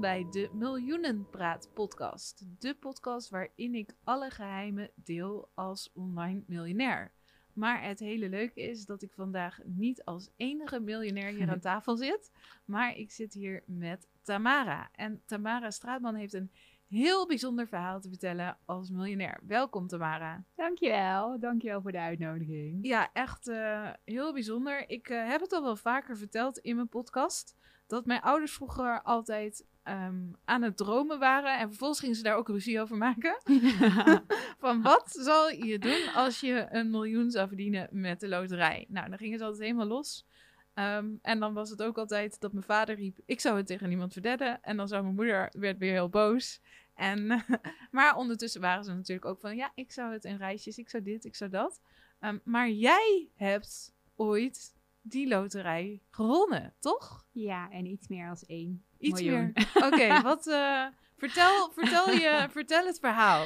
Welkom bij de Miljoenenpraat podcast. De podcast waarin ik alle geheimen deel als online miljonair. Maar het hele leuke is dat ik vandaag niet als enige miljonair hier aan tafel zit. Maar ik zit hier met Tamara. En Tamara Straatman heeft een heel bijzonder verhaal te vertellen als miljonair. Welkom Tamara. Dankjewel, dankjewel voor de uitnodiging. Ja, echt uh, heel bijzonder. Ik uh, heb het al wel vaker verteld in mijn podcast. Dat mijn ouders vroeger altijd um, aan het dromen waren. En vervolgens gingen ze daar ook ruzie over maken. Van wat zal je doen als je een miljoen zou verdienen met de loterij? Nou, dan gingen ze altijd helemaal los. Um, en dan was het ook altijd dat mijn vader riep: Ik zou het tegen niemand vertellen. En dan zou mijn moeder werd weer heel boos. En, maar ondertussen waren ze natuurlijk ook van: Ja, ik zou het in reisjes, ik zou dit, ik zou dat. Um, maar jij hebt ooit die loterij gewonnen, toch? Ja, en iets meer als één. Iets meer. Oké, okay, wat. Uh, vertel, vertel, je, vertel het verhaal.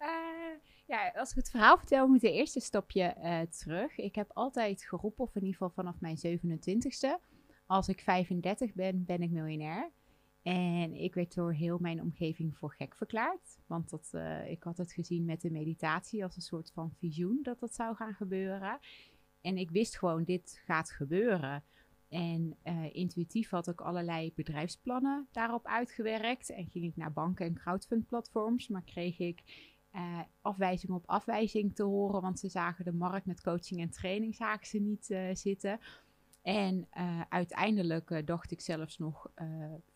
Uh, ja, als ik het verhaal vertel, moet de eerste stapje uh, terug. Ik heb altijd geroepen, of in ieder geval vanaf mijn 27ste. Als ik 35 ben, ben ik miljonair. En ik werd door heel mijn omgeving voor gek verklaard. Want dat, uh, ik had het gezien met de meditatie als een soort van visioen dat dat zou gaan gebeuren. En ik wist gewoon, dit gaat gebeuren. En uh, intuïtief had ik allerlei bedrijfsplannen daarop uitgewerkt. En ging ik naar banken en crowdfund-platforms. Maar kreeg ik uh, afwijzing op afwijzing te horen. Want ze zagen de markt met coaching en training zagen ze niet uh, zitten. En uiteindelijk dacht ik zelfs nog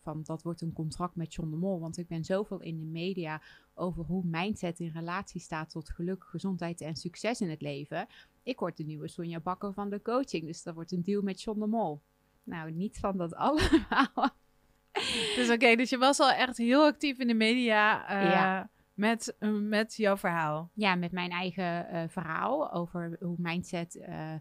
van dat wordt een contract met John de Mol. Want ik ben zoveel in de media over hoe mindset in relatie staat tot geluk, gezondheid en succes in het leven. Ik word de nieuwe Sonja Bakker van de coaching. Dus dat wordt een deal met John de Mol. Nou, niet van dat allemaal. Dus oké, okay, dus je was al echt heel actief in de media ja. met, met jouw verhaal. Ja, met mijn eigen verhaal over hoe mindset uh,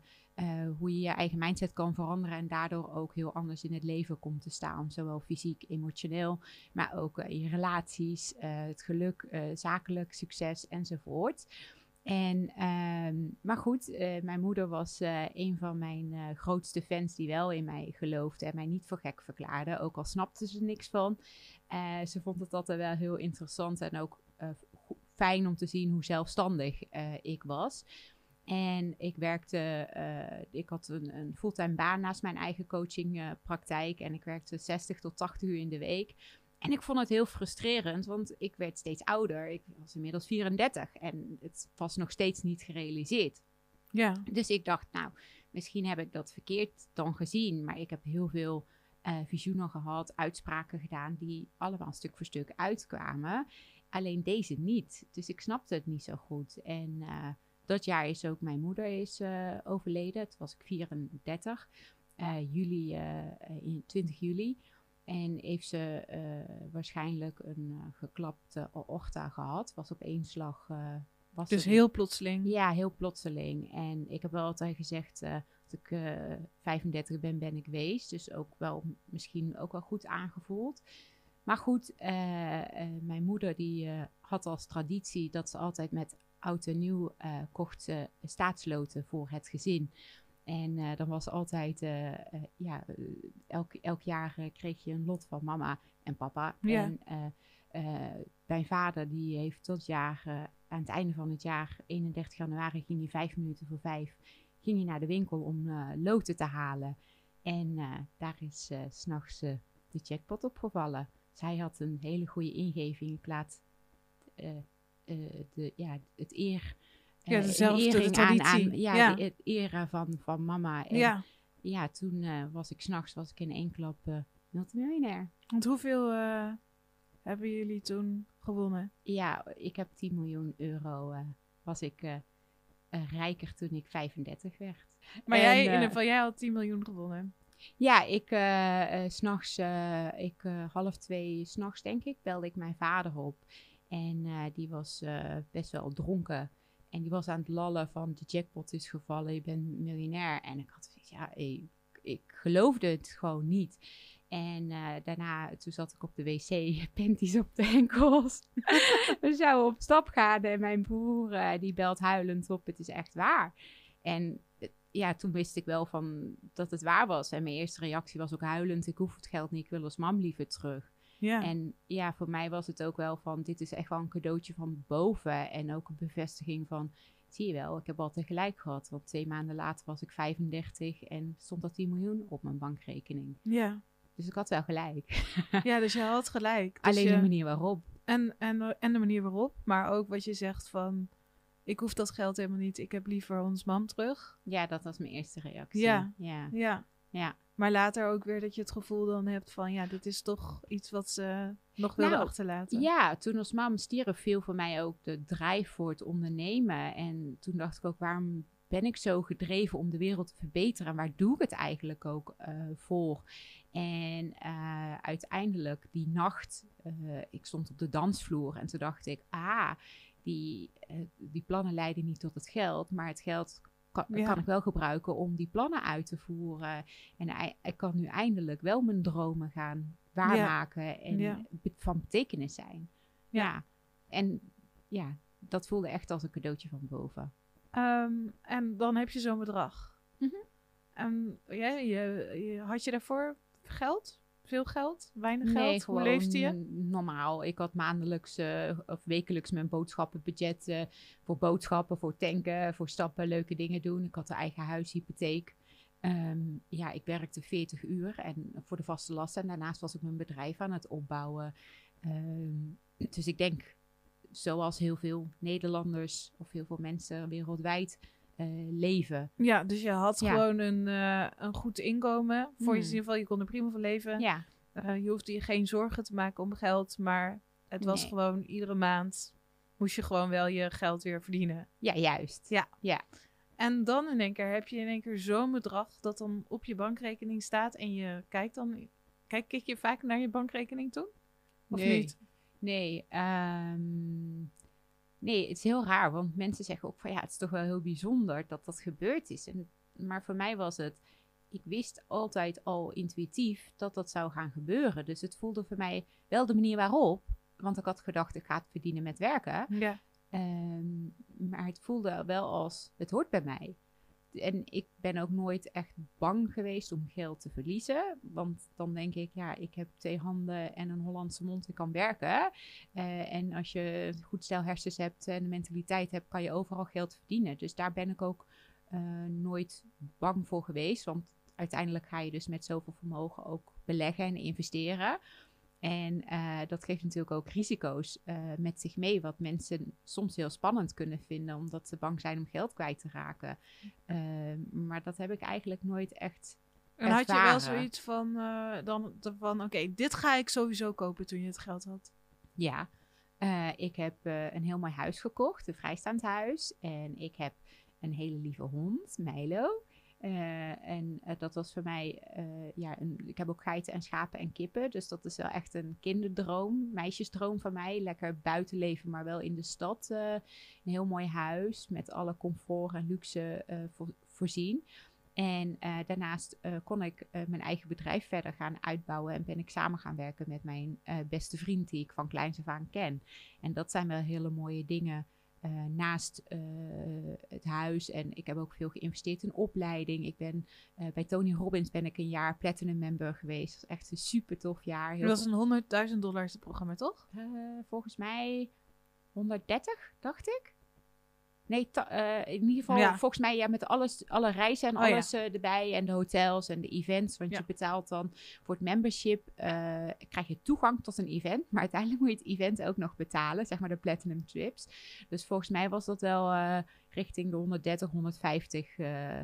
hoe je je eigen mindset kan veranderen en daardoor ook heel anders in het leven komt te staan. Zowel fysiek, emotioneel, maar ook uh, in je relaties, uh, het geluk, zakelijk succes enzovoort. En, ehm, maar goed, mijn moeder was een van mijn grootste fans die wel in mij geloofde en mij niet voor gek verklaarde. Ook al snapte ze niks van. ze vond het altijd wel heel interessant en ook fijn om te zien hoe zelfstandig ik was. En ik werkte, uh, ik had een, een fulltime baan naast mijn eigen coachingpraktijk. Uh, en ik werkte 60 tot 80 uur in de week. En ik vond het heel frustrerend, want ik werd steeds ouder. Ik was inmiddels 34 en het was nog steeds niet gerealiseerd. Ja. Dus ik dacht, nou, misschien heb ik dat verkeerd dan gezien. Maar ik heb heel veel uh, visioenen gehad, uitspraken gedaan, die allemaal stuk voor stuk uitkwamen. Alleen deze niet. Dus ik snapte het niet zo goed. En dat jaar is ook mijn moeder is, uh, overleden. Toen was ik 34. Uh, juli, in 20 juli. En heeft ze waarschijnlijk een geklapte aorta gehad. Was op één slag was dus heel plotseling? Ja, heel plotseling. En ik heb wel altijd gezegd, als ik uh, 35 ben, ben ik wees. Dus ook wel misschien ook wel goed aangevoeld. Maar goed, uh, mijn moeder die had als traditie dat ze altijd met oud en nieuw kocht ze staatsloten voor het gezin. En dan was altijd, ja, elk, elk jaar kreeg je een lot van mama en papa. Ja. En mijn vader die heeft tot jaar aan het einde van het jaar, 31 januari, ging hij vijf minuten voor vijf ging hij naar de winkel om uh, loten te halen. En uh, daar is uh, s'nachts de jackpot opgevallen. Zij had een hele goede ingeving. Ik laat de, ja, het eer. ja, dezelfde de aan, aan, ja, ja. De, het eren van, van mama. En ja. ja, toen was ik s'nachts was ik in één klap multimiljonair. Want hoeveel hebben jullie toen gewonnen? Ja, ik heb 10 miljoen euro. Uh, was ik uh, uh, rijker toen ik 35 werd. Maar en, jij, in ieder geval, jij had 10 miljoen gewonnen. Ja, ik s'nachts, ik half twee s'nachts denk ik, belde ik mijn vader op. En die was best wel dronken. En die was aan het lallen van de jackpot is gevallen, je bent miljonair. En ik had zoiets, ja, ik, geloofde het gewoon niet. En uh, daarna, toen zat ik op de wc, panties op de enkels. We zouden op stap gaan en mijn broer die belt huilend op, het is echt waar. En ja, toen wist ik wel van dat het waar was. En mijn eerste reactie was ook huilend, ik hoef het geld niet, ik wil als mam liever terug. Ja. En ja, voor mij was het ook wel van, dit is echt wel een cadeautje van boven. En ook een bevestiging van, zie je wel, ik heb altijd gelijk gehad. Want twee maanden later was ik 35 en stond dat 10 miljoen op mijn bankrekening. ja. Dus ik had wel gelijk. ja, dus je had gelijk. Dus Alleen je- de manier waarop. en, en, en de manier waarop, maar ook wat je zegt van... Ik hoef dat geld helemaal niet, ik heb liever ons mam terug. Ja, dat was mijn eerste reactie. Ja. Ja. Ja. Ja. Maar later ook weer dat je het gevoel dan hebt van... Ja, dit is toch iets wat ze nog wilden Nou, achterlaten. Ja, toen als mam stierf viel voor mij ook de drijf voor het ondernemen. En toen dacht ik ook, waarom ben ik zo gedreven om de wereld te verbeteren? En waar doe ik het eigenlijk ook eh, voor? En eh, uiteindelijk die nacht, eh, ik stond op de dansvloer en toen dacht ik, ah, die, die plannen leiden niet tot het geld, maar het geld kan, Ja. kan ik wel gebruiken om die plannen uit te voeren. En ik kan nu eindelijk wel mijn dromen gaan waarmaken en Ja. van betekenis zijn. Ja. Ja. En ja, dat voelde echt als een cadeautje van boven. Ehm, en dan heb je zo'n bedrag. En ja, je, je, had je daarvoor geld? Veel geld? Weinig geld? Hoe leefde je? normaal. Ik had maandelijks eh, of wekelijks mijn boodschappenbudget eh, voor boodschappen, voor tanken, voor stappen, leuke dingen doen. Ik had een eigen huishypotheek. Ehm, ja, ik werkte 40 uur en voor de vaste lasten. En daarnaast was ik mijn bedrijf aan het opbouwen. Ehm, dus ik denk, zoals heel veel Nederlanders of heel veel mensen wereldwijd eh, leven. Ja, dus je had Ja. gewoon een, eh, een goed inkomen. Voor je in Hmm. ieder geval, je kon er prima van leven. Ja, Eh, je hoefde je geen zorgen te maken om geld. Maar het was Nee. gewoon iedere maand moest je gewoon wel je geld weer verdienen. ja juist. Ja. ja. En dan in één keer heb je in één keer zo'n bedrag dat dan op je bankrekening staat. En je kijkt dan... Kijk, kijk je vaak naar je bankrekening toe? Of Nee. niet? Nee, ehm, nee, het is heel raar, want mensen zeggen ook van ja, het is toch wel heel bijzonder dat dat gebeurd is. En, maar voor mij was het, ik wist altijd al intuïtief dat dat zou gaan gebeuren. Dus het voelde voor mij wel de manier waarop, want ik had gedacht ik ga het verdienen met werken. Ja. Ehm, maar het voelde wel als, het hoort bij mij. En ik ben ook nooit echt bang geweest om geld te verliezen. Want dan denk ik, ja, ik heb twee handen en een Hollandse mond, ik kan werken. Eh, en als je goed stel hersens hebt en de mentaliteit hebt, kan je overal geld verdienen. Dus daar ben ik ook eh, nooit bang voor geweest. Want uiteindelijk ga je dus met zoveel vermogen ook beleggen en investeren. En eh, dat geeft natuurlijk ook risico's eh, met zich mee, wat mensen soms heel spannend kunnen vinden, omdat ze bang zijn om geld kwijt te raken. Ehm, maar dat heb ik eigenlijk nooit echt. En had je wel zoiets van, eh, dan, van oké, dit ga ik sowieso kopen toen je het geld had. Ja, ik heb een heel mooi huis gekocht, een vrijstaand huis. En ik heb een hele lieve hond, Milo. Eh, en eh, dat was voor mij, eh, ja, een, ik heb ook geiten en schapen en kippen. Dus dat is wel echt een kinderdroom, meisjesdroom van mij. Lekker buiten leven, maar wel in de stad. een heel mooi huis met alle comfort en luxe voor- voorzien. En daarnaast kon ik mijn eigen bedrijf verder gaan uitbouwen. En ben ik samen gaan werken met mijn beste vriend, die ik van kleins af aan ken. En dat zijn wel hele mooie dingen eh, naast eh, het huis. En ik heb ook veel geïnvesteerd in opleiding. Ik ben eh, bij Tony Robbins ben ik een jaar platinum member geweest. Dat was echt een super tof jaar. Heel Dat was een 100.000 dollar is het programma, toch? volgens mij 130, dacht ik. Nee, eh, in ieder geval Ja. volgens mij ja, met alles, alle reizen en Oh, ja. alles eh, erbij. En de hotels en de events. Want Ja. je betaalt dan voor het membership. eh, krijg je toegang tot een event. Maar uiteindelijk moet je het event ook nog betalen. Zeg maar de platinum trips. Dus volgens mij was dat wel richting de 130, 150 eh,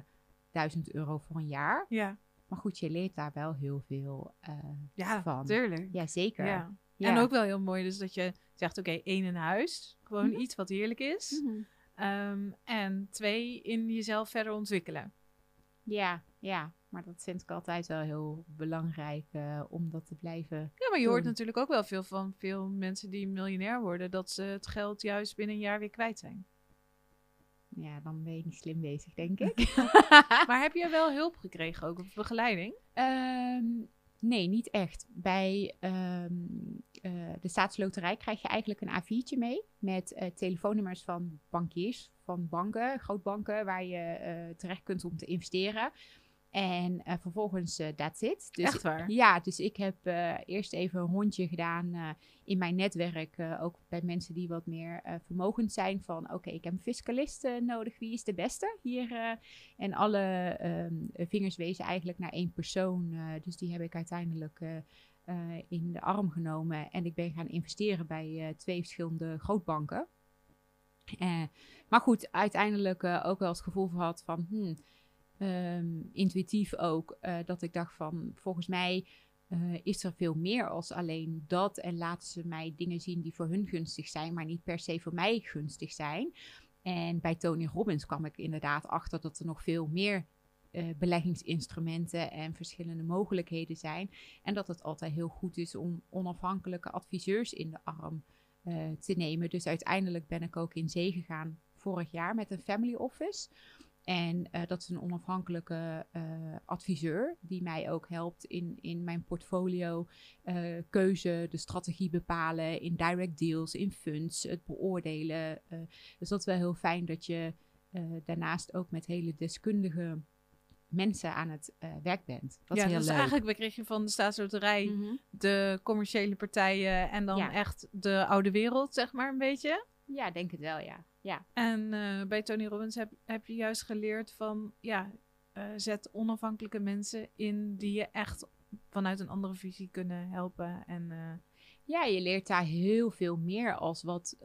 duizend euro voor een jaar. Ja. Maar goed, je leert daar wel heel veel Ja, van. tuurlijk. Ja, zeker. Ja. En ook wel heel mooi dus dat je zegt, oké, één in huis. Gewoon Mhm. iets wat heerlijk is. Mhm. Ehm, en twee, in jezelf verder ontwikkelen. Ja, ja, maar dat vind ik altijd wel heel belangrijk eh, om dat te blijven. Ja, maar je hoort natuurlijk ook wel veel van veel mensen die miljonair worden, dat ze het geld juist binnen een jaar weer kwijt zijn. Ja, dan ben je niet slim bezig, denk ik. Maar heb je wel hulp gekregen ook, of begeleiding? Ehm, nee, niet echt. Bij ehm, eh, de staatsloterij krijg je eigenlijk een A4'tje mee met eh, telefoonnummers van bankiers, van banken, grootbanken, waar je eh, terecht kunt om te investeren. En uh, vervolgens, uh, that's it. Dus, Echt waar? Ja, dus ik heb uh, eerst even een rondje gedaan in mijn netwerk. ook bij mensen die wat meer vermogend zijn. Van oké, okay, ik heb een fiscalist nodig. Wie is de beste hier? en alle um, vingers wezen eigenlijk naar één persoon. dus die heb ik uiteindelijk in de arm genomen. En ik ben gaan investeren bij twee verschillende grootbanken. maar goed, uiteindelijk ook wel het gevoel had van... Hmm, um, intuïtief ook, uh, dat ik dacht van volgens mij uh, is er veel meer als alleen dat. En laten ze mij dingen zien die voor hun gunstig zijn, maar niet per se voor mij gunstig zijn. En bij Tony Robbins kwam ik inderdaad achter dat er nog veel meer uh, beleggingsinstrumenten en verschillende mogelijkheden zijn. En dat het altijd heel goed is om onafhankelijke adviseurs in de arm te nemen. Dus uiteindelijk ben ik ook in zee gegaan vorig jaar met een family office. En uh, dat is een onafhankelijke uh, adviseur die mij ook helpt in, in mijn portfolio uh, keuze, de strategie bepalen, in direct deals, in funds, het beoordelen. dus dat is wel heel fijn dat je daarnaast ook met hele deskundige mensen aan het werk bent. Dat ja, is heel dus leuk. eigenlijk kreeg je van de staatsloterij mm -hmm. de commerciële partijen en dan ja. echt de oude wereld, zeg maar een beetje. Ja, denk het wel, ja. Ja. En uh, bij Tony Robbins heb, heb je juist geleerd van, ja, uh, zet onafhankelijke mensen in die je echt vanuit een andere visie kunnen helpen. En, uh... Ja, je leert daar heel veel meer als wat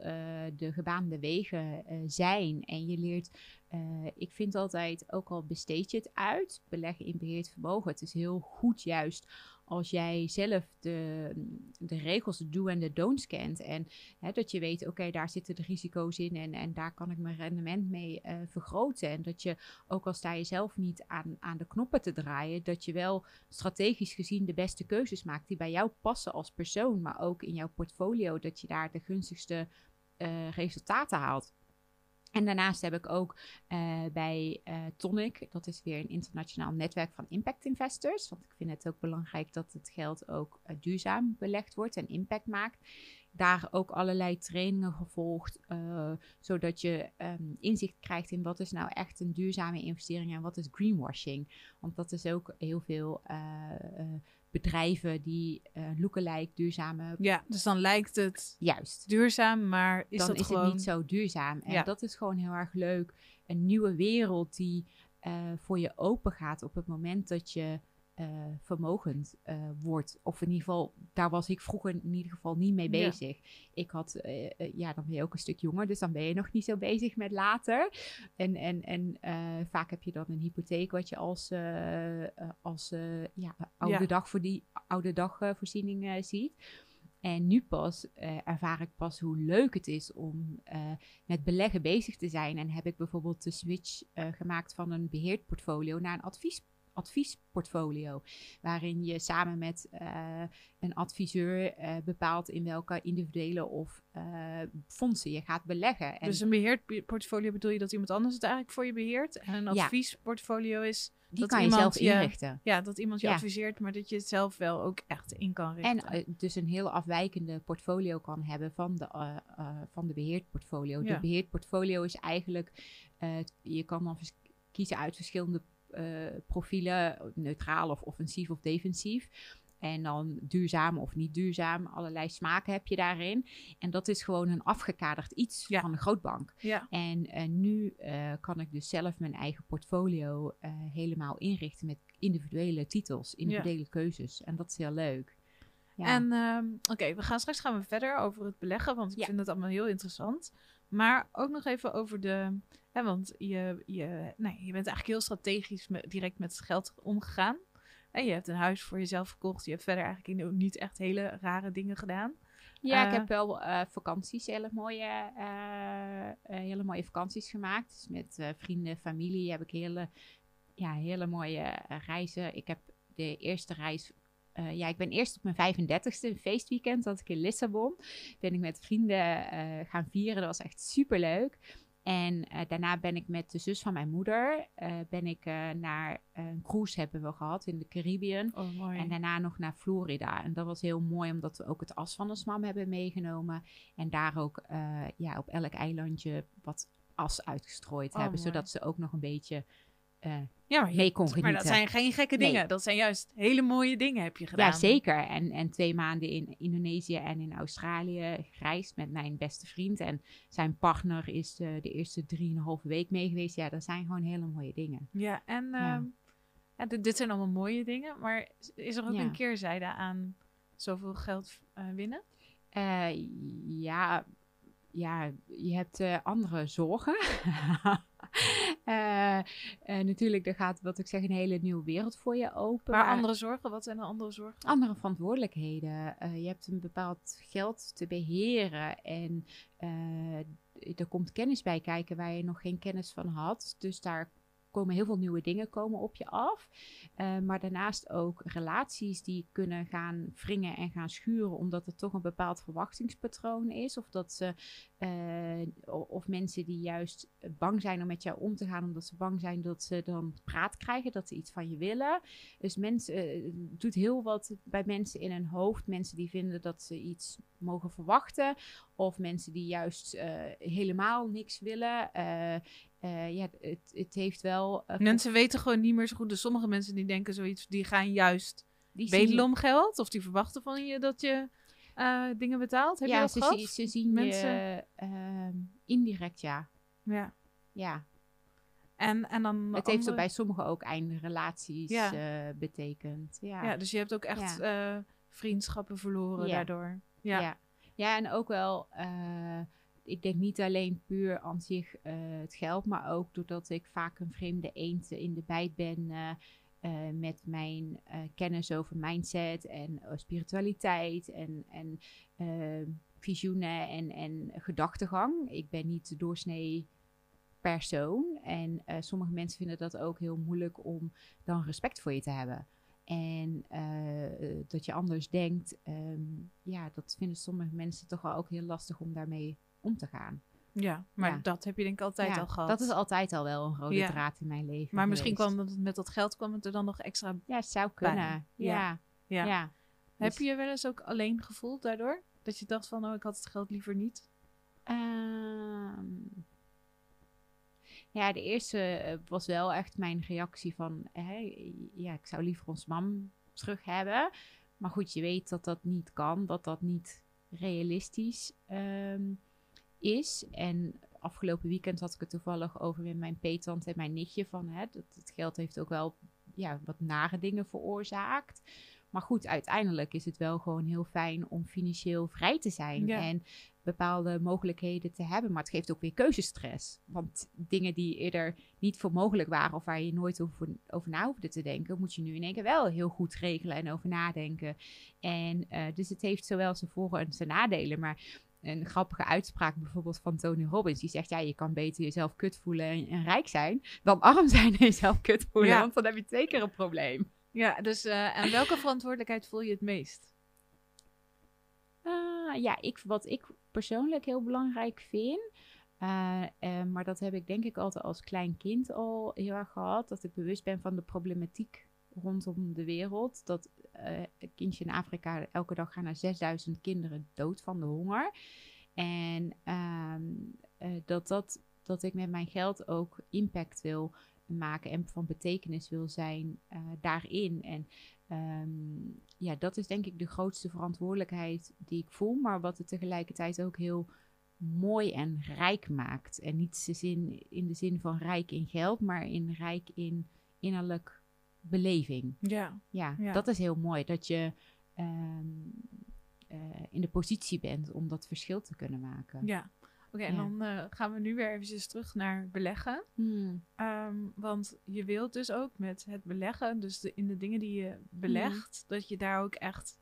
de gebaande wegen zijn. En je leert, ik vind altijd, ook al besteed je het uit, beleggen in beheerd vermogen. Het is heel goed juist als jij zelf de, de regels, de do en de don'ts kent. En hè, dat je weet, oké, daar zitten de risico's in en, en daar kan ik mijn rendement mee uh, vergroten. En dat je, ook al sta je zelf niet aan, aan de knoppen te draaien, dat je wel strategisch gezien de beste keuzes maakt die bij jou passen als persoon, maar ook in jouw portfolio, dat je daar de gunstigste uh, resultaten haalt. En daarnaast heb ik ook uh, bij uh, Tonic, dat is weer een internationaal netwerk van impact investors. Want ik vind het ook belangrijk dat het geld ook uh, duurzaam belegd wordt en impact maakt. Daar ook allerlei trainingen gevolgd, zodat je um, inzicht krijgt in wat is nou echt een duurzame investering en wat is greenwashing. Want dat is ook heel veel bedrijven die uh, lookalike duurzame... Ja, dus dan lijkt het Juist. duurzaam, maar is dan dat is gewoon... het niet zo duurzaam. En Ja. dat is gewoon heel erg leuk. Een nieuwe wereld die eh, voor je open gaat op het moment dat je eh, vermogend eh, wordt. Of in ieder geval, daar was ik vroeger in ieder geval niet mee Ja. bezig. Ik had, eh, ja, dan ben je ook een stuk jonger, dus dan ben je nog niet zo bezig met later. En, en, en vaak heb je dan een hypotheek wat je als, als ja, oude, Ja. dag voor die, oude dagvoorziening ziet. En nu pas ervaar ik pas hoe leuk het is om met beleggen bezig te zijn. En heb ik bijvoorbeeld de switch gemaakt van een beheerd portfolio naar een advies, adviesportfolio. Waarin je samen met eh, een adviseur eh, bepaalt in welke individuele of eh, fondsen je gaat beleggen. En Dus een beheerd portfolio bedoel je dat iemand anders het eigenlijk voor je beheert? En een adviesportfolio is die dat kan je zelf je- inrichten. ja, dat iemand je Ja. adviseert, maar dat je het zelf wel ook echt in kan richten. En dus een heel afwijkende portfolio kan hebben van de, eh, van de beheerd portfolio. Ja. De beheerd portfolio is eigenlijk, je kan dan kiezen uit verschillende profielen, neutraal of offensief of defensief. En dan duurzaam of niet duurzaam, allerlei smaken heb je daarin. En dat is gewoon een afgekaderd iets Ja. van een grootbank. ja. En eh, nu eh, kan ik dus zelf mijn eigen portfolio eh, helemaal inrichten met individuele titels, individuele keuzes. En dat is heel leuk. Ja. En ehm, oké, we gaan straks gaan we verder over het beleggen, want ik vind het allemaal heel interessant. Maar ook nog even over de, hè, want je, je, nee, je bent eigenlijk heel strategisch met, direct met geld omgegaan. En je hebt een huis voor jezelf gekocht. Je hebt verder eigenlijk in- niet echt hele rare dingen gedaan. Ja, ik Eh, heb wel eh, vakanties, hele mooie, eh, hele mooie vakanties gemaakt. Dus met vrienden, familie heb ik hele, ja, hele mooie reizen. Ik heb de eerste reis. Eh, ja, ik ben eerst op mijn 35ste, een feestweekend, dat ik in Lissabon. Ben ik met vrienden eh, gaan vieren. Dat was echt super leuk. En eh, daarna ben ik met de zus van mijn moeder, ben ik naar een cruise hebben we gehad in de Caribbean. Oh, mooi. En daarna nog naar Florida. En dat was heel mooi, omdat we ook het as van de smam hebben meegenomen. En daar ook ja, op elk eilandje wat as uitgestrooid Oh, hebben. mooi. Zodat ze ook nog een beetje Ja, maar, je- mee kon maar dat zijn geen gekke Nee. dingen. Dat zijn juist hele mooie dingen heb je gedaan. Ja, zeker. En, en twee maanden in Indonesië en in Australië gereisd met mijn beste vriend. En zijn partner is eh, de eerste drieënhalve week mee geweest. Ja, dat zijn gewoon hele mooie dingen. Ja, en Ja. ehm, ja, dit, dit zijn allemaal mooie dingen. Maar is er ook Ja. een keerzijde aan zoveel geld eh, winnen? Eh, ja, ja, je hebt eh, andere zorgen. Eh, eh, natuurlijk, er gaat, wat ik zeg, een hele nieuwe wereld voor je open. Maar andere zorgen, wat zijn de andere zorgen? andere verantwoordelijkheden. Je hebt een bepaald geld te beheren en er komt kennis bij kijken waar je nog geen kennis van had. Dus daar komen heel veel nieuwe dingen komen op je af. Eh, maar daarnaast ook relaties die kunnen gaan wringen en gaan schuren, omdat er toch een bepaald verwachtingspatroon is. Of dat ze eh, of mensen die juist bang zijn om met jou om te gaan, omdat ze bang zijn dat ze dan praat krijgen, dat ze iets van je willen. Dus mensen, eh, doet heel wat bij mensen in hun hoofd. Mensen die vinden dat ze iets mogen verwachten. Of mensen die juist helemaal niks willen. Eh, ja, het, het heeft wel... eh, Mensen weten gewoon niet meer zo goed. Dus sommige mensen die denken zoiets, die gaan juist die zien- bedelen om geld. Of die verwachten van je dat je eh, dingen betaalt. Heb je ja, dat ze, gehad? ze zien Mensen- je ehm, indirect, ja. Ja. ja. En, en dan Het heeft er bij sommigen ook eindrelaties Ja. eh, betekend. Ja. Ja, dus je hebt ook echt vriendschappen verloren daardoor. Ja. Ja. ja. en ook wel, ik denk niet alleen puur aan zich eh, het geld, maar ook doordat ik vaak een vreemde eend in de bijt ben eh, eh, met mijn kennis over mindset en spiritualiteit en, en visioenen en, en gedachtegang. Ik ben niet de doorsnee persoon en sommige mensen vinden dat ook heel moeilijk om dan respect voor je te hebben. En dat je anders denkt, ehm, ja, dat vinden sommige mensen toch wel ook heel lastig om daarmee om te gaan. Ja, maar Ja. dat heb je denk ik altijd Ja, al gehad. Dat is altijd al wel een rode Ja. draad in mijn leven. maar misschien geweest. kwam het met dat geld kwam het er dan nog extra Ja, het zou kunnen. Ja. Ja. Heb Dus- je je wel eens ook alleen gevoeld daardoor? Dat je dacht van, oh, ik had het geld liever niet? Ehm, ja, de eerste eh, was wel echt mijn reactie van, ja, ik zou liever ons mam terug hebben. Maar goed, je weet dat dat niet kan, dat dat niet realistisch ehm, is. En afgelopen weekend had ik het toevallig over met mijn peetant en mijn nichtje van, hè, dat het geld heeft ook wel ja, wat nare dingen veroorzaakt. Maar goed, uiteindelijk is het wel gewoon heel fijn om financieel vrij te zijn. Ja. En bepaalde mogelijkheden te hebben. Maar het geeft ook weer keuzestress. Want dingen die eerder niet voor mogelijk waren of waar je nooit over, over na hoefde te denken, moet je nu in één keer wel heel goed regelen en over nadenken. En eh, dus het heeft zowel zijn voor- en zijn nadelen. Maar een grappige uitspraak bijvoorbeeld van Tony Robbins. Die zegt, ja, je kan beter jezelf kut voelen en, en rijk zijn... dan arm zijn en jezelf kut voelen. Ja. Want dan heb je twee keer een probleem. Ja, dus eh, en welke verantwoordelijkheid voel je het meest? Ah, ja, ik, wat ik persoonlijk heel belangrijk vind. eh, eh, maar dat heb ik denk ik altijd als klein kind al heel erg gehad. Dat ik bewust ben van de problematiek rondom de wereld. Dat een kindje in Afrika elke dag gaan er 6000 kinderen dood van de honger. En ehm, eh, dat, dat, dat ik met mijn geld ook impact wil maken en van betekenis wil zijn eh, daarin. En Ehm, ja, dat is denk ik de grootste verantwoordelijkheid die ik voel, maar wat het tegelijkertijd ook heel mooi en rijk maakt. En niet zin, in de zin van rijk in geld, maar in rijk in innerlijk beleving. Ja. Ja, Ja. dat is heel mooi. Dat je ehm, eh, in de positie bent om dat verschil te kunnen maken. Ja. Oké, en dan eh, gaan we nu weer eventjes terug naar beleggen. Hmm. Ehm, want je wilt dus ook met het beleggen, dus de, in de dingen die je belegt, dat je daar ook echt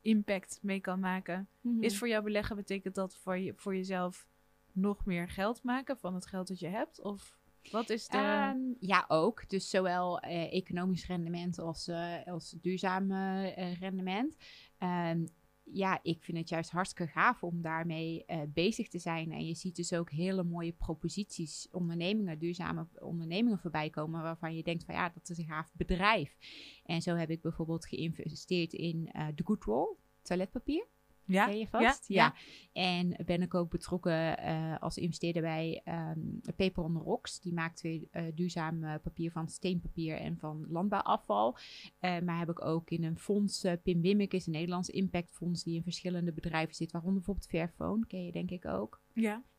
impact mee kan maken. Mhm. Is voor jou beleggen, betekent dat voor, je, voor jezelf nog meer geld maken van het geld dat je hebt? Of wat is de... Ehm, ja, ook. Dus zowel eh, economisch rendement als, eh, als duurzaam eh, rendement. Ehm, ja, ik vind het juist hartstikke gaaf om daarmee bezig te zijn. En je ziet dus ook hele mooie proposities, ondernemingen, duurzame ondernemingen voorbij komen. Waarvan je denkt van ja, dat is een gaaf bedrijf. En zo heb ik bijvoorbeeld geïnvesteerd in de Good Roll, toiletpapier. Ja, Ken je vast? Ja, En ben ik ook betrokken eh, als investeerder bij ehm Paper on the Rocks. Die maakt weer eh, duurzaam eh, papier van steenpapier en van landbouwafval. Maar heb ik ook in een fonds, Pim Wimmek is een Nederlands impactfonds die in verschillende bedrijven zit. Waaronder bijvoorbeeld Fairphone, ken je denk ik ook.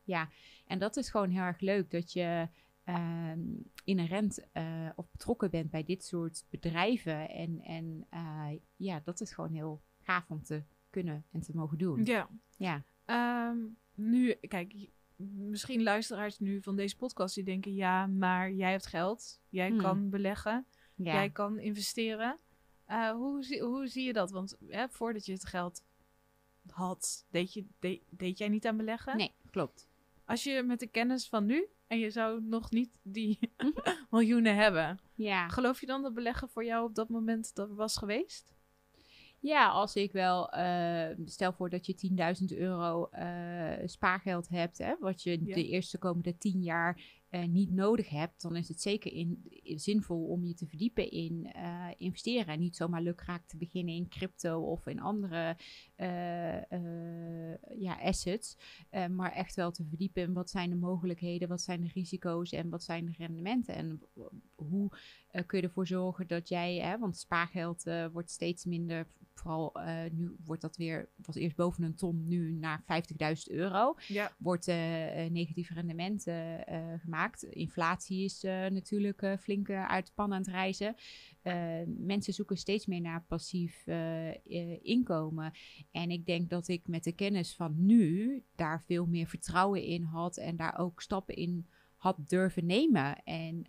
ja. En dat is gewoon heel erg leuk dat je ehm inherent of betrokken bent bij dit soort bedrijven. En, en ja, dat is gewoon heel gaaf om te kunnen en te mogen doen. ja. Ja. Ehm, nu, kijk, misschien luisteraars nu van deze podcast die denken: ja, maar jij hebt geld, jij Hmm. kan beleggen, ja. jij kan investeren. Eh, hoe, zie- hoe zie je dat? Want hè, voordat je het geld had, deed, je, deed, deed jij niet aan beleggen? Nee, klopt. Als je met de kennis van nu en je zou nog niet die miljoenen hebben, Ja. geloof je dan dat beleggen voor jou op dat moment dat was geweest? Ja, als ik wel, eh, stel voor dat je 10.000 euro eh, spaargeld hebt, hè, wat je Ja. de eerste komende 10 jaar eh, niet nodig hebt, dan is het zeker in, in- zinvol om je te verdiepen in eh, investeren. En niet zomaar lukraak te beginnen in crypto of in andere eh, eh, ja, assets. Eh, maar echt wel te verdiepen in wat zijn de mogelijkheden, wat zijn de risico's en wat zijn de rendementen. En hoe eh, kun je ervoor zorgen dat jij, hè, want spaargeld eh, wordt steeds minder, vooral eh, nu wordt dat weer, was eerst boven een ton, nu naar 50.000 euro. Ja. Wordt eh, eh, negatief rendement eh, eh, gemaakt. Inflatie is natuurlijk flink uit de pan aan het reizen. Mensen zoeken steeds meer naar passief inkomen. En ik denk dat ik met de kennis van nu daar veel meer vertrouwen in had en daar ook stappen in had durven nemen. En,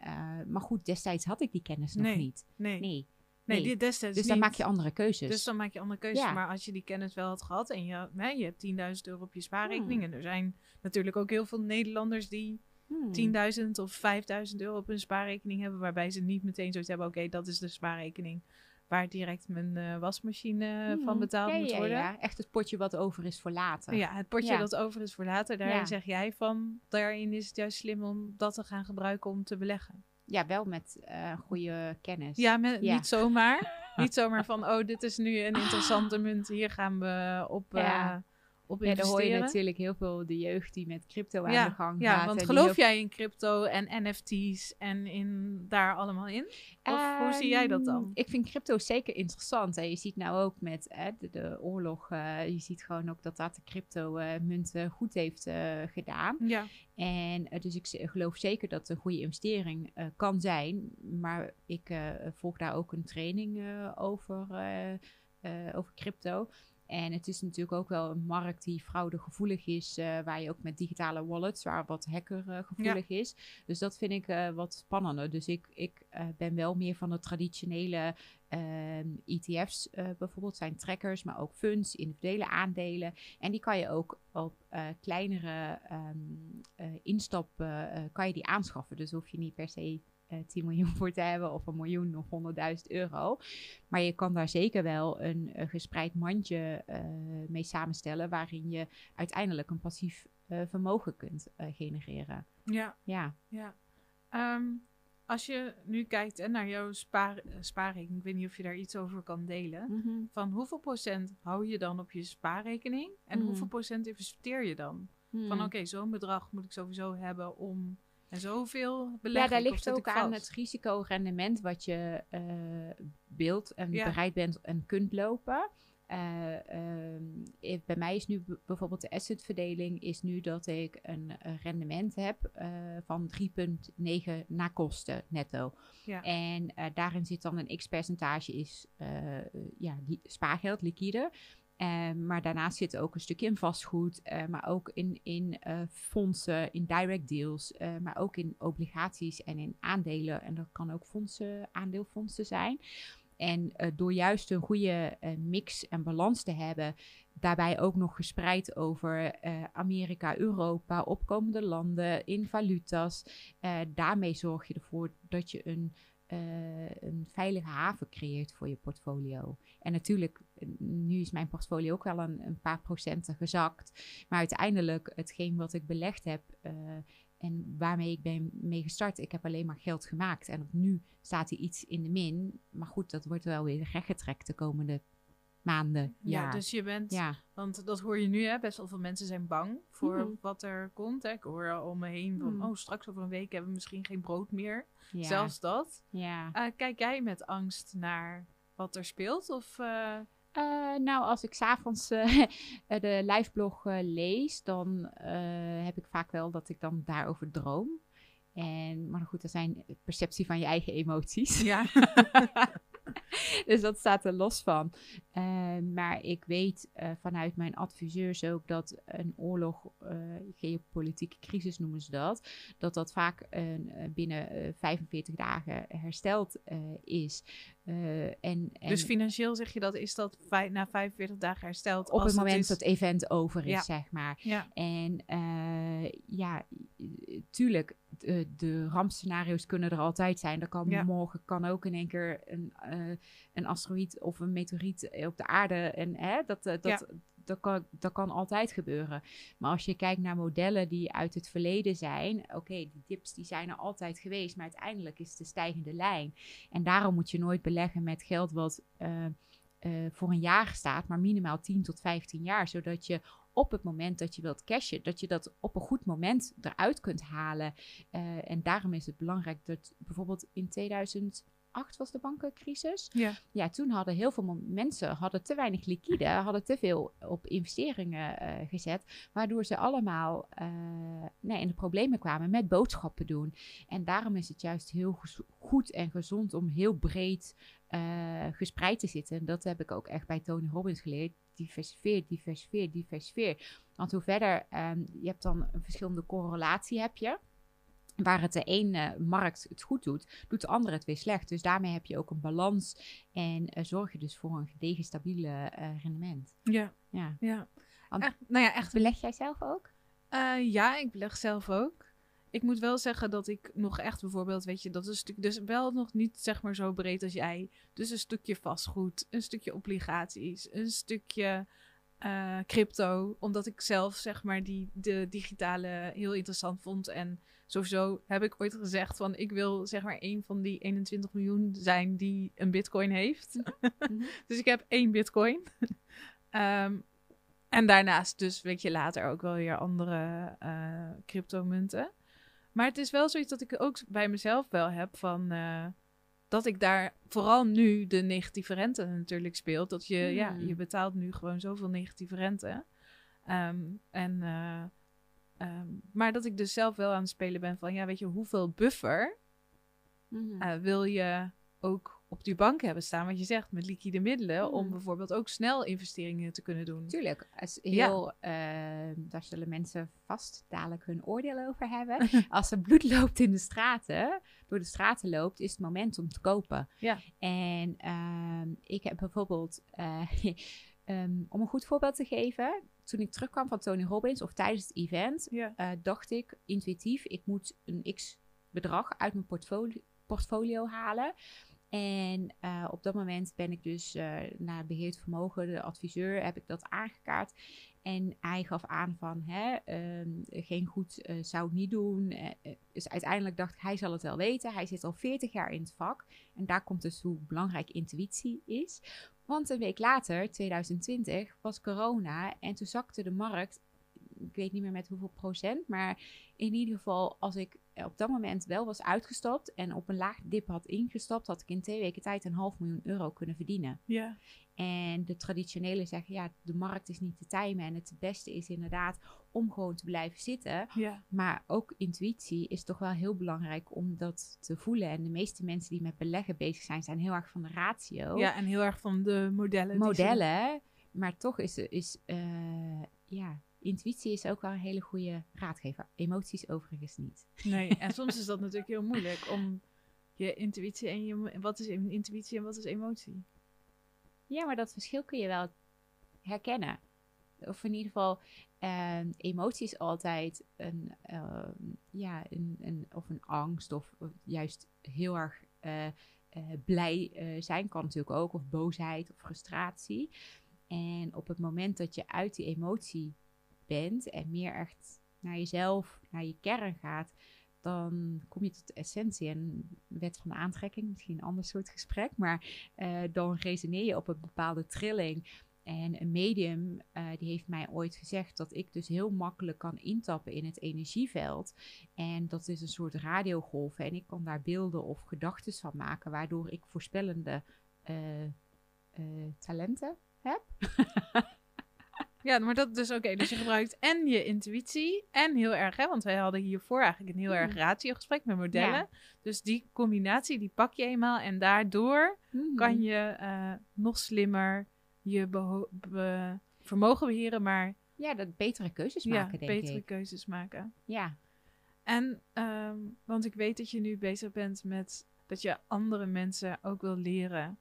maar goed, destijds had ik die kennis nog Nee. niet. Nee, nee, Nee, nee. die destijds dus dan niet. maak je andere keuzes. Dus dan maak je andere keuzes. Ja. Maar als je die kennis wel had gehad en je, hè, je hebt 10.000 euro op je Hmm. spaarrekening. En er zijn natuurlijk ook heel veel Nederlanders die Hmm. 10.000 of 5.000 euro op hun spaarrekening hebben. Waarbij ze niet meteen zoiets hebben. Oké, dat is de spaarrekening waar direct mijn eh, wasmachine Hmm. van betaald Ja, moet worden. Ja, echt het potje wat over is voor later. Ja, het potje Ja. dat over is voor later, daar Ja. zeg jij van. Daarin is het juist slim om dat te gaan gebruiken om te beleggen. Ja, wel met eh, goede kennis. Ja, met, Ja. niet zomaar. niet zomaar van, oh, dit is nu een interessante munt. Hier gaan we op, Ja. Eh, op Ja, dan investeren. hoor je natuurlijk heel veel de jeugd die met crypto aan ja, de gang ja, gaat. want en die geloof ook- jij in crypto en NFT's en in daar allemaal in? Of hoe zie jij dat dan? Ehm, Ik vind crypto zeker interessant. En je ziet nou ook met hè, de, de oorlog, eh, je ziet gewoon ook dat dat de crypto-munten goed heeft eh, gedaan. Ja, En eh, dus ik geloof zeker dat het een goede investering eh, kan zijn. Maar ik eh, volg daar ook een training eh, over, eh, eh, over crypto. En het is natuurlijk ook wel een markt die fraudegevoelig is, eh, waar je ook met digitale wallets, waar wat hackergevoelig is. Dus dat vind ik eh, wat spannender. Dus ik, ik eh, ben wel meer van de traditionele ehm, ETF's eh, bijvoorbeeld, zijn trackers, maar ook funds, individuele aandelen. En die kan je ook op eh, kleinere ehm eh, instappen, eh, kan je die aanschaffen. Dus hoef je niet per se eh 10 miljoen voor te hebben of een miljoen of 100.000 euro. Maar je kan daar zeker wel een, eh, gespreid mandje eh, mee samenstellen, waarin je uiteindelijk een passief eh, vermogen kunt eh, genereren. ja, Ja. ja. Ehm, als je nu kijkt hè, naar jouw spaar, eh, spaarrekening, ik weet niet of je daar iets over kan delen. Van hoeveel procent hou je dan op je spaarrekening en Mhm. hoeveel procent investeer je dan? Van oké, zo'n bedrag moet ik sowieso hebben om en zoveel. Ja, daar ligt ook aan vast? het risicorendement wat je eh beeld en Ja. bereid bent en kunt lopen. Eh, ehm, eh, bij mij is nu bijvoorbeeld de assetverdeling is nu dat ik een rendement heb eh, van 3,9 na kosten netto. Ja. En daarin zit dan een x-percentage is eh, eh, ja, li- spaargeld, liquide. Eh, maar daarnaast zit ook een stukje in vastgoed, eh, maar ook in, in eh, fondsen, in direct deals, eh, maar ook in obligaties en in aandelen. En dat kan ook fondsen, aandeelfondsen zijn. En door juist een goede mix en balans te hebben, daarbij ook nog gespreid over Amerika, Europa, opkomende landen, in valuta's. daarmee zorg je ervoor dat je een, een veilige haven creëert voor je portfolio. En natuurlijk, nu is mijn portfolio ook wel een, een paar procenten gezakt. Maar uiteindelijk, hetgeen wat ik belegd heb eh, en waarmee ik ben mee gestart, ik heb alleen maar geld gemaakt. En op nu staat er iets in de min. Maar goed, dat wordt wel weer rechtgetrekt de komende maanden, Ja, jaar. dus je bent, ja. want dat hoor je nu, hè, best wel veel mensen zijn bang voor Mhm. wat er komt. Hè. Ik hoor al om me heen van, Mhm. oh, straks over een week hebben we misschien geen brood meer. ja. Zelfs dat. ja. Eh, kijk jij met angst naar wat er speelt? Of, eh, Eh, nou, als ik s'avonds eh de liveblog eh, lees, dan eh, heb ik vaak wel dat ik dan daarover droom. En, maar goed, dat zijn perceptie van je eigen emoties. ja. dus dat staat er los van. Eh, maar ik weet eh, vanuit mijn adviseurs ook dat een oorlog, eh, geopolitieke crisis noemen ze dat, dat dat vaak binnen eh, 45 dagen hersteld is. En, en Dus financieel zeg je dat, is dat na 45 dagen hersteld? op als het moment is... dat het event over is, Ja. zeg maar. Ja, En ja, tuurlijk, de, de rampscenario's kunnen er altijd zijn. Er kan Ja. morgen kan ook in één keer een, eh, een asteroïd of een meteoriet op de aarde. En hè, dat, eh, dat, dat, kan, dat kan altijd gebeuren. Maar als je kijkt naar modellen die uit het verleden zijn, oké, die dips die zijn er altijd geweest, maar uiteindelijk is het de stijgende lijn. En daarom moet je nooit beleggen met geld wat eh, eh, voor een jaar staat, maar minimaal 10 tot 15 jaar, zodat je op het moment dat je wilt cashen, dat je dat op een goed moment eruit kunt halen. Eh, en daarom is het belangrijk dat bijvoorbeeld in 2008 was de bankencrisis. ja. Ja, toen hadden heel veel mensen hadden te weinig liquide, hadden te veel op investeringen eh, gezet, waardoor ze allemaal eh, nee, in de problemen kwamen met boodschappen doen. En daarom is het juist heel goed en gezond om heel breed eh, gespreid te zitten. En dat heb ik ook echt bij Tony Robbins geleerd. Diversifeer, diversifeer, diversifeer. Want hoe verder, ehm, je hebt dan een verschillende correlatie heb je. Waar het de ene markt het goed doet, doet de andere het weer slecht. Dus daarmee heb je ook een balans en eh, zorg je dus voor een gedegen, stabiele eh, rendement. Ja, Ja. ja. Want- Echt, nou ja, echt. Beleg jij zelf ook? Eh, ja, ik beleg zelf ook. Ik moet wel zeggen dat ik nog echt bijvoorbeeld, weet je, dat is een stuk, dus wel nog niet zeg maar zo breed als jij. Dus een stukje vastgoed, een stukje obligaties, een stukje eh, crypto. Omdat ik zelf zeg maar die, de digitale heel interessant vond. En sowieso heb ik ooit gezegd van ik wil zeg maar een van die 21 miljoen zijn die een bitcoin heeft. Mhm. Dus ik heb één bitcoin. Ehm, en daarnaast dus, weet je, later ook wel weer andere eh cryptomunten. Maar het is wel zoiets dat ik ook bij mezelf wel heb van... eh, dat ik daar vooral nu de negatieve rente natuurlijk speelt. Dat je, ja, Hmm. je betaalt nu gewoon zoveel negatieve rente. Ehm, en, eh, ehm, maar dat ik dus zelf wel aan het spelen ben van... Ja, weet je, hoeveel buffer Mhm. eh, wil je ook op die bank hebben staan, wat je zegt, met liquide middelen, om Mhm. bijvoorbeeld ook snel investeringen te kunnen doen. Tuurlijk, als Ja. heel, eh, daar zullen mensen vast dadelijk hun oordeel over hebben. als er bloed loopt in de straten, door de straten loopt, is het moment om te kopen. Ja. En ehm, ik heb bijvoorbeeld, eh, ehm, om een goed voorbeeld te geven, toen ik terugkwam van Tony Robbins of tijdens het event, Ja. eh, dacht ik intuïtief, ik moet een x bedrag uit mijn portfolio, portfolio halen. En eh, op dat moment ben ik dus eh, naar beheerd vermogen, de adviseur, heb ik dat aangekaart. En hij gaf aan van, hè, ehm, geen goed eh, zou ik niet doen. Dus uiteindelijk dacht ik, hij zal het wel weten. Hij zit al 40 jaar in het vak. En daar komt dus hoe belangrijk intuïtie is. Want een week later, 2020, was corona en toen zakte de markt ik weet niet meer met hoeveel procent, maar in ieder geval als ik op dat moment wel was uitgestapt en op een laag dip had ingestapt, had ik in twee weken tijd een half miljoen euro kunnen verdienen. Ja. En de traditionele zeggen, ja, de markt is niet te timen en het beste is inderdaad om gewoon te blijven zitten. Ja. Maar ook intuïtie is toch wel heel belangrijk om dat te voelen. En de meeste mensen die met beleggen bezig zijn, zijn heel erg van de ratio. ja, en heel erg van de modellen. Modellen. Maar toch is, is eh, ja, intuïtie is ook wel een hele goede raadgever. Emoties overigens niet. Nee, en soms is dat natuurlijk heel moeilijk om je intuïtie en je... Wat is intuïtie en wat is emotie? Ja, maar dat verschil kun je wel herkennen. Of in ieder geval, eh, emotie is altijd een, eh, ja, een, een, of een angst of, of juist heel erg eh, eh, blij eh, zijn kan natuurlijk ook. Of boosheid of frustratie. En op het moment dat je uit die emotie bent en meer echt naar jezelf, naar je kern gaat, dan kom je tot de essentie en wet van de aantrekking, misschien een ander soort gesprek, maar eh, dan resoneer je op een bepaalde trilling. En een medium uh, die heeft mij ooit gezegd dat ik dus heel makkelijk kan intappen in het energieveld. En dat is een soort radiogolven en ik kan daar beelden of gedachten van maken, waardoor ik voorspellende uh, talenten heb. Ja, maar dat dus oké. Dus je gebruikt en je intuïtie en heel erg, hè, want wij hadden hiervoor eigenlijk een heel erg Mhm. ratio-gesprek met modellen. Ja. Dus die combinatie, die pak je eenmaal en daardoor Mhm. kan je eh, nog slimmer je be- vermogen beheren, maar ja, dat betere keuzes ja, maken, denk betere ik. keuzes maken. Ja. En, ehm, want ik weet dat je nu bezig bent met dat je andere mensen ook wil leren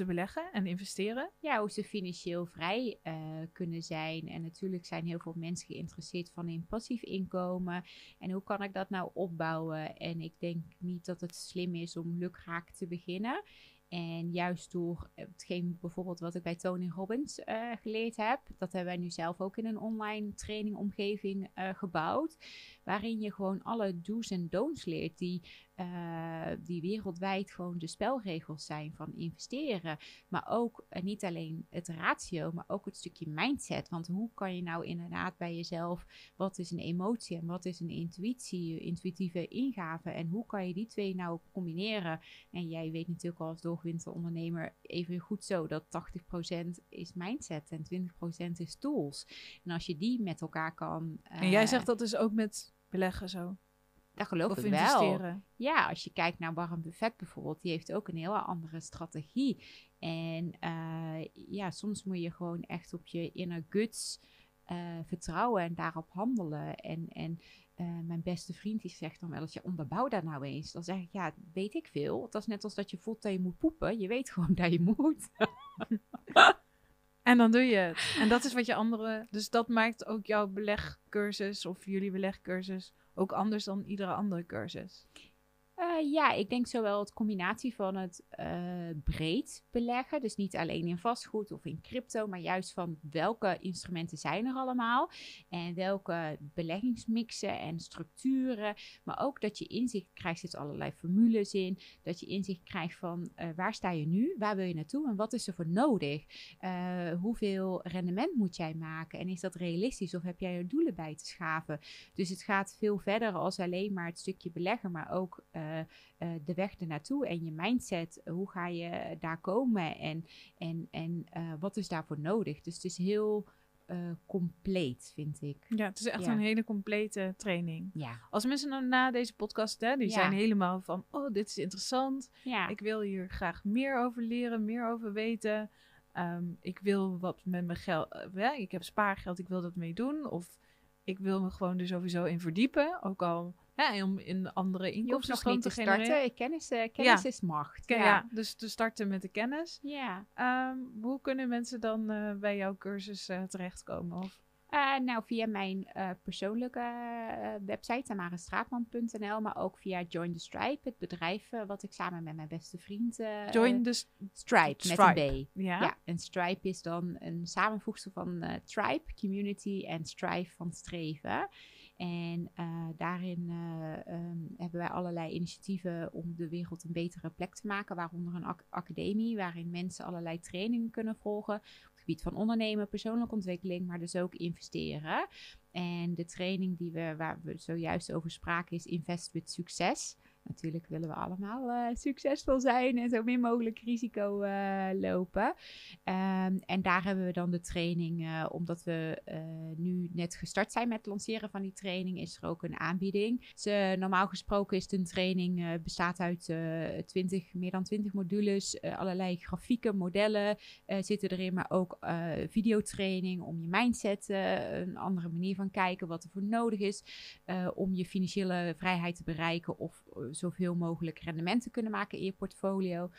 te beleggen en investeren. ja, hoe ze financieel vrij eh, kunnen zijn. En natuurlijk zijn heel veel mensen geïnteresseerd van in passief inkomen. En hoe kan ik dat nou opbouwen? En ik denk niet dat het slim is om lukraak te beginnen. En juist door hetgeen bijvoorbeeld wat ik bij Tony Robbins eh, geleerd heb, dat hebben wij nu zelf ook in een online trainingomgeving eh, gebouwd. Waarin je gewoon alle do's en don'ts leert die, eh, die wereldwijd gewoon de spelregels zijn van investeren. Maar ook eh, niet alleen het ratio, maar ook het stukje mindset. Want hoe kan je nou inderdaad bij jezelf, wat is een emotie en wat is een intuïtie, je intuïtieve ingave en hoe kan je die twee nou combineren? En jij weet natuurlijk als doorgewinterde ondernemer even goed zo dat 80% is mindset en 20% is tools. En als je die met elkaar kan... en jij eh, zegt dat dus ook met beleggen zo. Dat geloof of ik wel. Ja, als je kijkt naar Warren Buffett bijvoorbeeld, die heeft ook een hele andere strategie. En eh, ja, soms moet je gewoon echt op je inner guts eh, vertrouwen en daarop handelen. En, en eh, mijn beste vriend die zegt dan wel eens, ja, onderbouw dat nou eens. Dan zeg ik, ja, weet ik veel. Dat is net als dat je voelt dat je moet poepen. Je weet gewoon dat je moet. En dan doe je het. En dat is wat je andere. Dus dat maakt ook jouw belegcursus of jullie belegcursus ook anders dan iedere andere cursus. Eh, ja, ik denk zowel het combinatie van het eh, breed beleggen, dus niet alleen in vastgoed of in crypto, maar juist van welke instrumenten zijn er allemaal en welke beleggingsmixen en structuren, maar ook dat je inzicht krijgt, zit allerlei formules in, dat je inzicht krijgt van eh, waar sta je nu, waar wil je naartoe en wat is er voor nodig, hoeveel rendement moet jij maken en is dat realistisch of heb jij er doelen bij te schaven. Dus het gaat veel verder als alleen maar het stukje beleggen, maar ook de weg ernaartoe en je mindset. Hoe ga je daar komen en, en, en eh, wat is daarvoor nodig? Dus het is heel eh, compleet, vind ik. Ja, het is echt Ja. een hele complete training. Ja, Als mensen nou na deze podcast, hè, die Ja. zijn helemaal van, oh, dit is interessant. ja. Ik wil hier graag meer over leren, meer over weten. Ehm, ik wil wat met mijn geld, eh, ja, ik heb spaargeld, ik wil dat mee doen. Of ik wil me gewoon er sowieso in verdiepen. Ook al ja, om in andere inkomstenstroom niet te genereren. starten. Kennis, eh, kennis Ja. is macht. Ja. ja. dus te starten met de kennis. ja. Ehm, hoe kunnen mensen dan eh, bij jouw cursus eh, terechtkomen? Of, nou, via mijn persoonlijke website, tamarastraatman.nl, maar ook via Join the Stripe, het bedrijf wat ik samen met mijn beste vriend... join the... s- Stripe, met Stripe. een B. Ja? Ja, en Stripe is dan een samenvoegsel van Tribe, Community en Strive van streven. En eh, daarin eh, ehm, hebben wij allerlei initiatieven om de wereld een betere plek te maken, waaronder een ac- academie waarin mensen allerlei trainingen kunnen volgen op het gebied van ondernemen, persoonlijke ontwikkeling, maar dus ook investeren. En de training die we, waar we zojuist over spraken is Invest with Succes. Natuurlijk willen we allemaal eh, succesvol zijn en zo min mogelijk risico eh, lopen. Ehm, en daar hebben we dan de training, eh, omdat we nu net gestart zijn met het lanceren van die training, is er ook een aanbieding. Dus, normaal gesproken is het een training, bestaat uit eh 20, meer dan 20 modules, allerlei grafieken, modellen zitten erin, maar ook videotraining om je mindset, een andere manier van kijken, wat er voor nodig is om je financiële vrijheid te bereiken of zoveel mogelijk rendement te kunnen maken in je portfolio.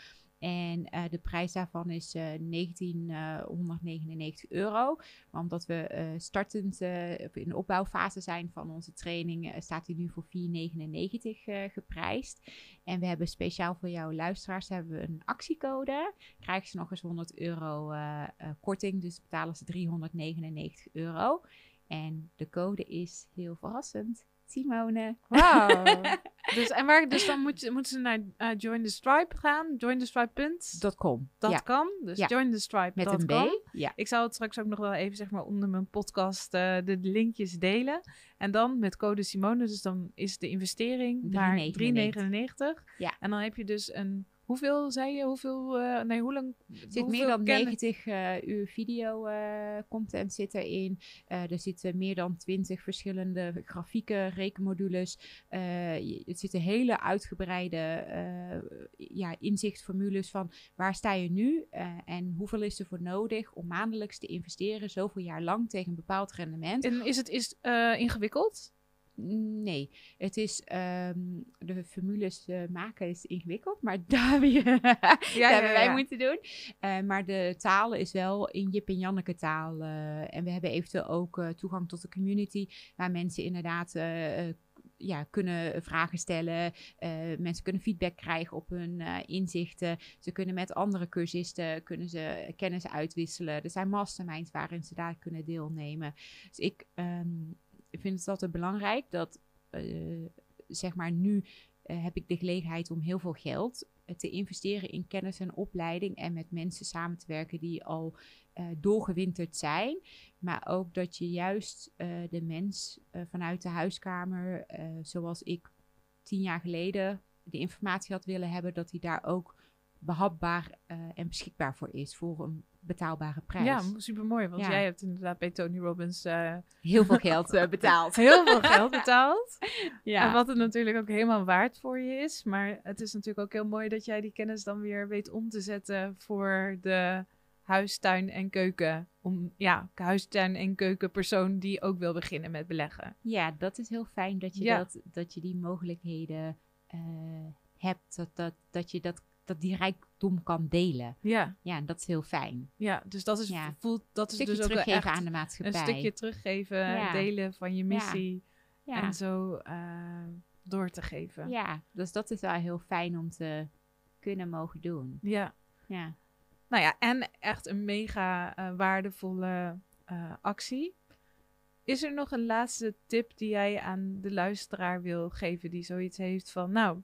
En eh, de prijs daarvan is eh 1999 euro. Maar omdat we eh, startend eh, in de opbouwfase zijn van onze training, eh, staat hij nu voor 4,99 eh, geprijsd. En we hebben speciaal voor jouw luisteraars hebben we een actiecode. Krijgen ze nog eens 100 euro eh, eh, korting, dus betalen ze 399 euro. En de code is heel verrassend. Simone. Wauw. dus, en waar, dus dan moet je, moeten ze naar uh, Join the Stripe gaan. Jointhestripe.com. Dat ja. kan. Dus Ja. join the Stripe. Met een B. Ja. Ik zal het straks ook nog wel even zeg maar, onder mijn podcast eh, de linkjes delen. En dan met code Simone, dus dan is de investering naar 3,99. Ja. En dan heb je dus een, hoeveel zei je, hoeveel, eh, nee hoe lang? Er zit meer dan kennis- 90 eh, uur video eh, content zit erin. Er zitten meer dan 20 verschillende grafieken, rekenmodules. Je- het zitten hele uitgebreide ja, inzichtformules van waar sta je nu en hoeveel is er voor nodig om maandelijks te investeren, zoveel jaar lang tegen een bepaald rendement. En is het is, ingewikkeld? Nee, het is ehm, de formules eh, maken is ingewikkeld, maar daar, ja, hebben wij ja. moeten doen. Eh, maar de taal is wel in Jip en Janneke taal. eh, en we hebben eventueel ook toegang tot de community, waar mensen inderdaad ja, kunnen vragen stellen. mensen kunnen feedback krijgen op hun inzichten. Ze kunnen met andere cursisten kunnen ze kennis uitwisselen. Er zijn masterminds waarin ze daar kunnen deelnemen. Dus ik ehm, vind het altijd belangrijk dat, eh, zeg maar, nu eh, heb ik de gelegenheid om heel veel geld eh, te investeren in kennis en opleiding en met mensen samen te werken die al doorgewinterd zijn. Maar ook dat je juist de mens vanuit de huiskamer, zoals ik tien jaar geleden de informatie had willen hebben, dat die daar ook behapbaar eh, en beschikbaar voor is voor een betaalbare prijs. Ja, super mooi. Want Ja. jij hebt inderdaad bij Tony Robbins eh, Heel veel geld eh, betaald. heel veel geld betaald. Ja. En wat het natuurlijk ook helemaal waard voor je is. Maar het is natuurlijk ook heel mooi dat jij die kennis dan weer weet om te zetten voor de huistuin en keuken. Om, ja, huistuin en keukenpersoon die ook wil beginnen met beleggen. Ja, dat is heel fijn dat je, Ja. dat, dat je die mogelijkheden eh, hebt. Dat, dat, dat je dat, dat die rijkdom kan delen. Ja, Ja, en dat is heel fijn. ja dus dat is, Ja. voelt, dat Een is stukje dus ook teruggeven echt aan de een maatschappij. stukje teruggeven, Ja. delen van je missie ja. en zo eh, door te geven. ja, dus dat is wel heel fijn om te kunnen mogen doen. ja. Ja. Nou ja, en echt een mega eh, waardevolle eh, actie. Is er nog een laatste tip die jij aan de luisteraar wil geven die zoiets heeft van, nou,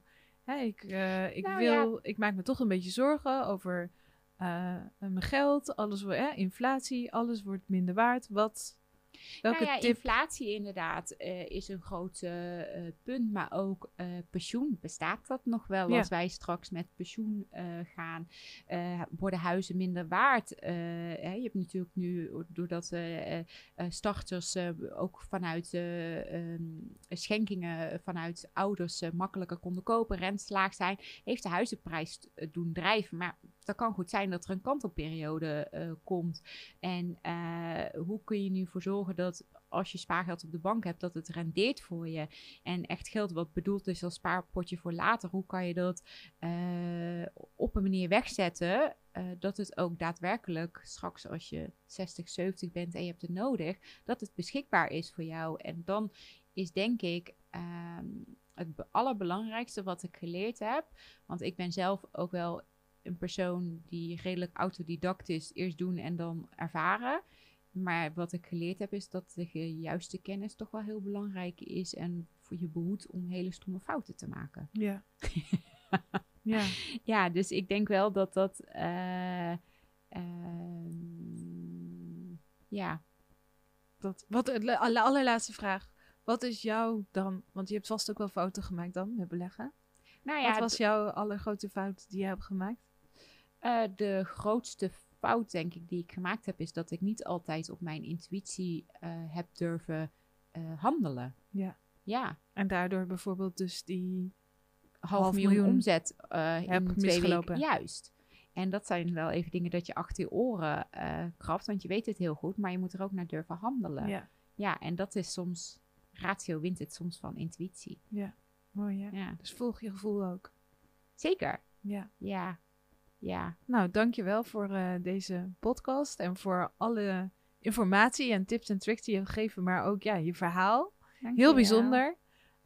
hè, ik, eh, ik Nou wil, ik maak me toch een beetje zorgen over eh, mijn geld, alles wordt, hè, inflatie, alles wordt minder waard. Wat, welke nou ja, tip? inflatie inderdaad eh, is een groot eh, punt, maar ook eh, pensioen. Bestaat dat nog wel Ja. als wij straks met pensioen gaan? Worden huizen minder waard? Hè, je hebt natuurlijk nu, doordat starters ook vanuit eh, ehm, schenkingen vanuit ouders makkelijker konden kopen, rentslaag zijn, heeft de huizenprijs doen drijven. Maar dat kan goed zijn dat er een kantelperiode eh, komt. En eh, hoe kun je nu voor zorgen dat als je spaargeld op de bank hebt, dat het rendeert voor je? En echt geld wat bedoeld is als spaarpotje voor later, hoe kan je dat eh, op een manier wegzetten? dat het ook daadwerkelijk straks als je 60, 70 bent en je hebt het nodig, dat het beschikbaar is voor jou. En dan is denk ik ehm, het be- allerbelangrijkste wat ik geleerd heb. Want ik ben zelf ook wel een persoon die redelijk autodidact is, eerst doen en dan ervaren. Maar wat ik geleerd heb is dat de juiste kennis toch wel heel belangrijk is en voor je behoedt om hele stomme fouten te maken. Ja. ja. Ja, dus ik denk wel dat dat. eh, ehm, ja, Dat, wat, de alle- allerlaatste vraag. Wat is jouw dan, want je hebt vast ook wel fouten gemaakt dan met beleggen. nou ja, Wat was jouw allergrootste fout die je hebt gemaakt? Eh, de grootste fout, denk ik, die ik gemaakt heb, is dat ik niet altijd op mijn intuïtie eh, heb durven eh, handelen. Ja. Ja, En daardoor bijvoorbeeld dus die... half, Half miljoen, miljoen omzet in heb twee misgelopen. weken. Juist. En dat zijn wel even dingen dat je achter je oren krabt, want je weet het heel goed, maar je moet er ook naar durven handelen. Ja, Ja, en dat is soms, ratio wint het soms van intuïtie. mooi hè. Ja, Dus volg je gevoel ook. zeker. Ja. Ja, ja. Nou, dankjewel voor eh, deze podcast en voor alle informatie en tips en tricks die je hebt gegeven, maar ook ja, je verhaal. Heel bijzonder.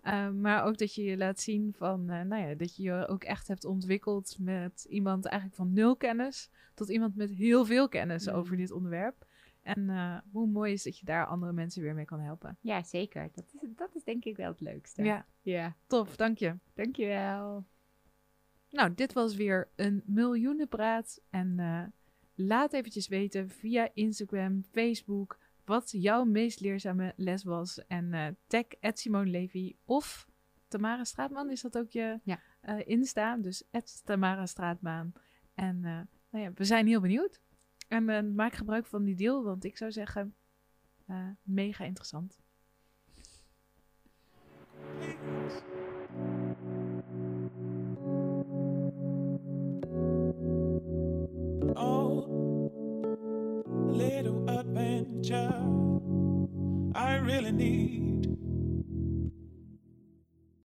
Eh, maar ook dat je je laat zien van, eh, nou ja, dat je je ook echt hebt ontwikkeld met iemand eigenlijk van nul kennis tot iemand met heel veel kennis Mm. over dit onderwerp. En eh, hoe mooi is dat je daar andere mensen weer mee kan helpen. Ja, zeker. Dat is, dat is denk ik wel het leukste. Ja, ja. tof, dank je. Dankjewel. Nou, dit was weer een miljoenenpraat. En eh, laat eventjes weten via Instagram, Facebook, wat jouw meest leerzame les was. En eh tag Simone Levy of Tamara Straatman, is dat ook je Ja. eh, Insta? Dus Tamara Straatman. En nou ja, we zijn heel benieuwd. En maak gebruik van die deal, want ik zou zeggen, mega interessant. Adventure. I really need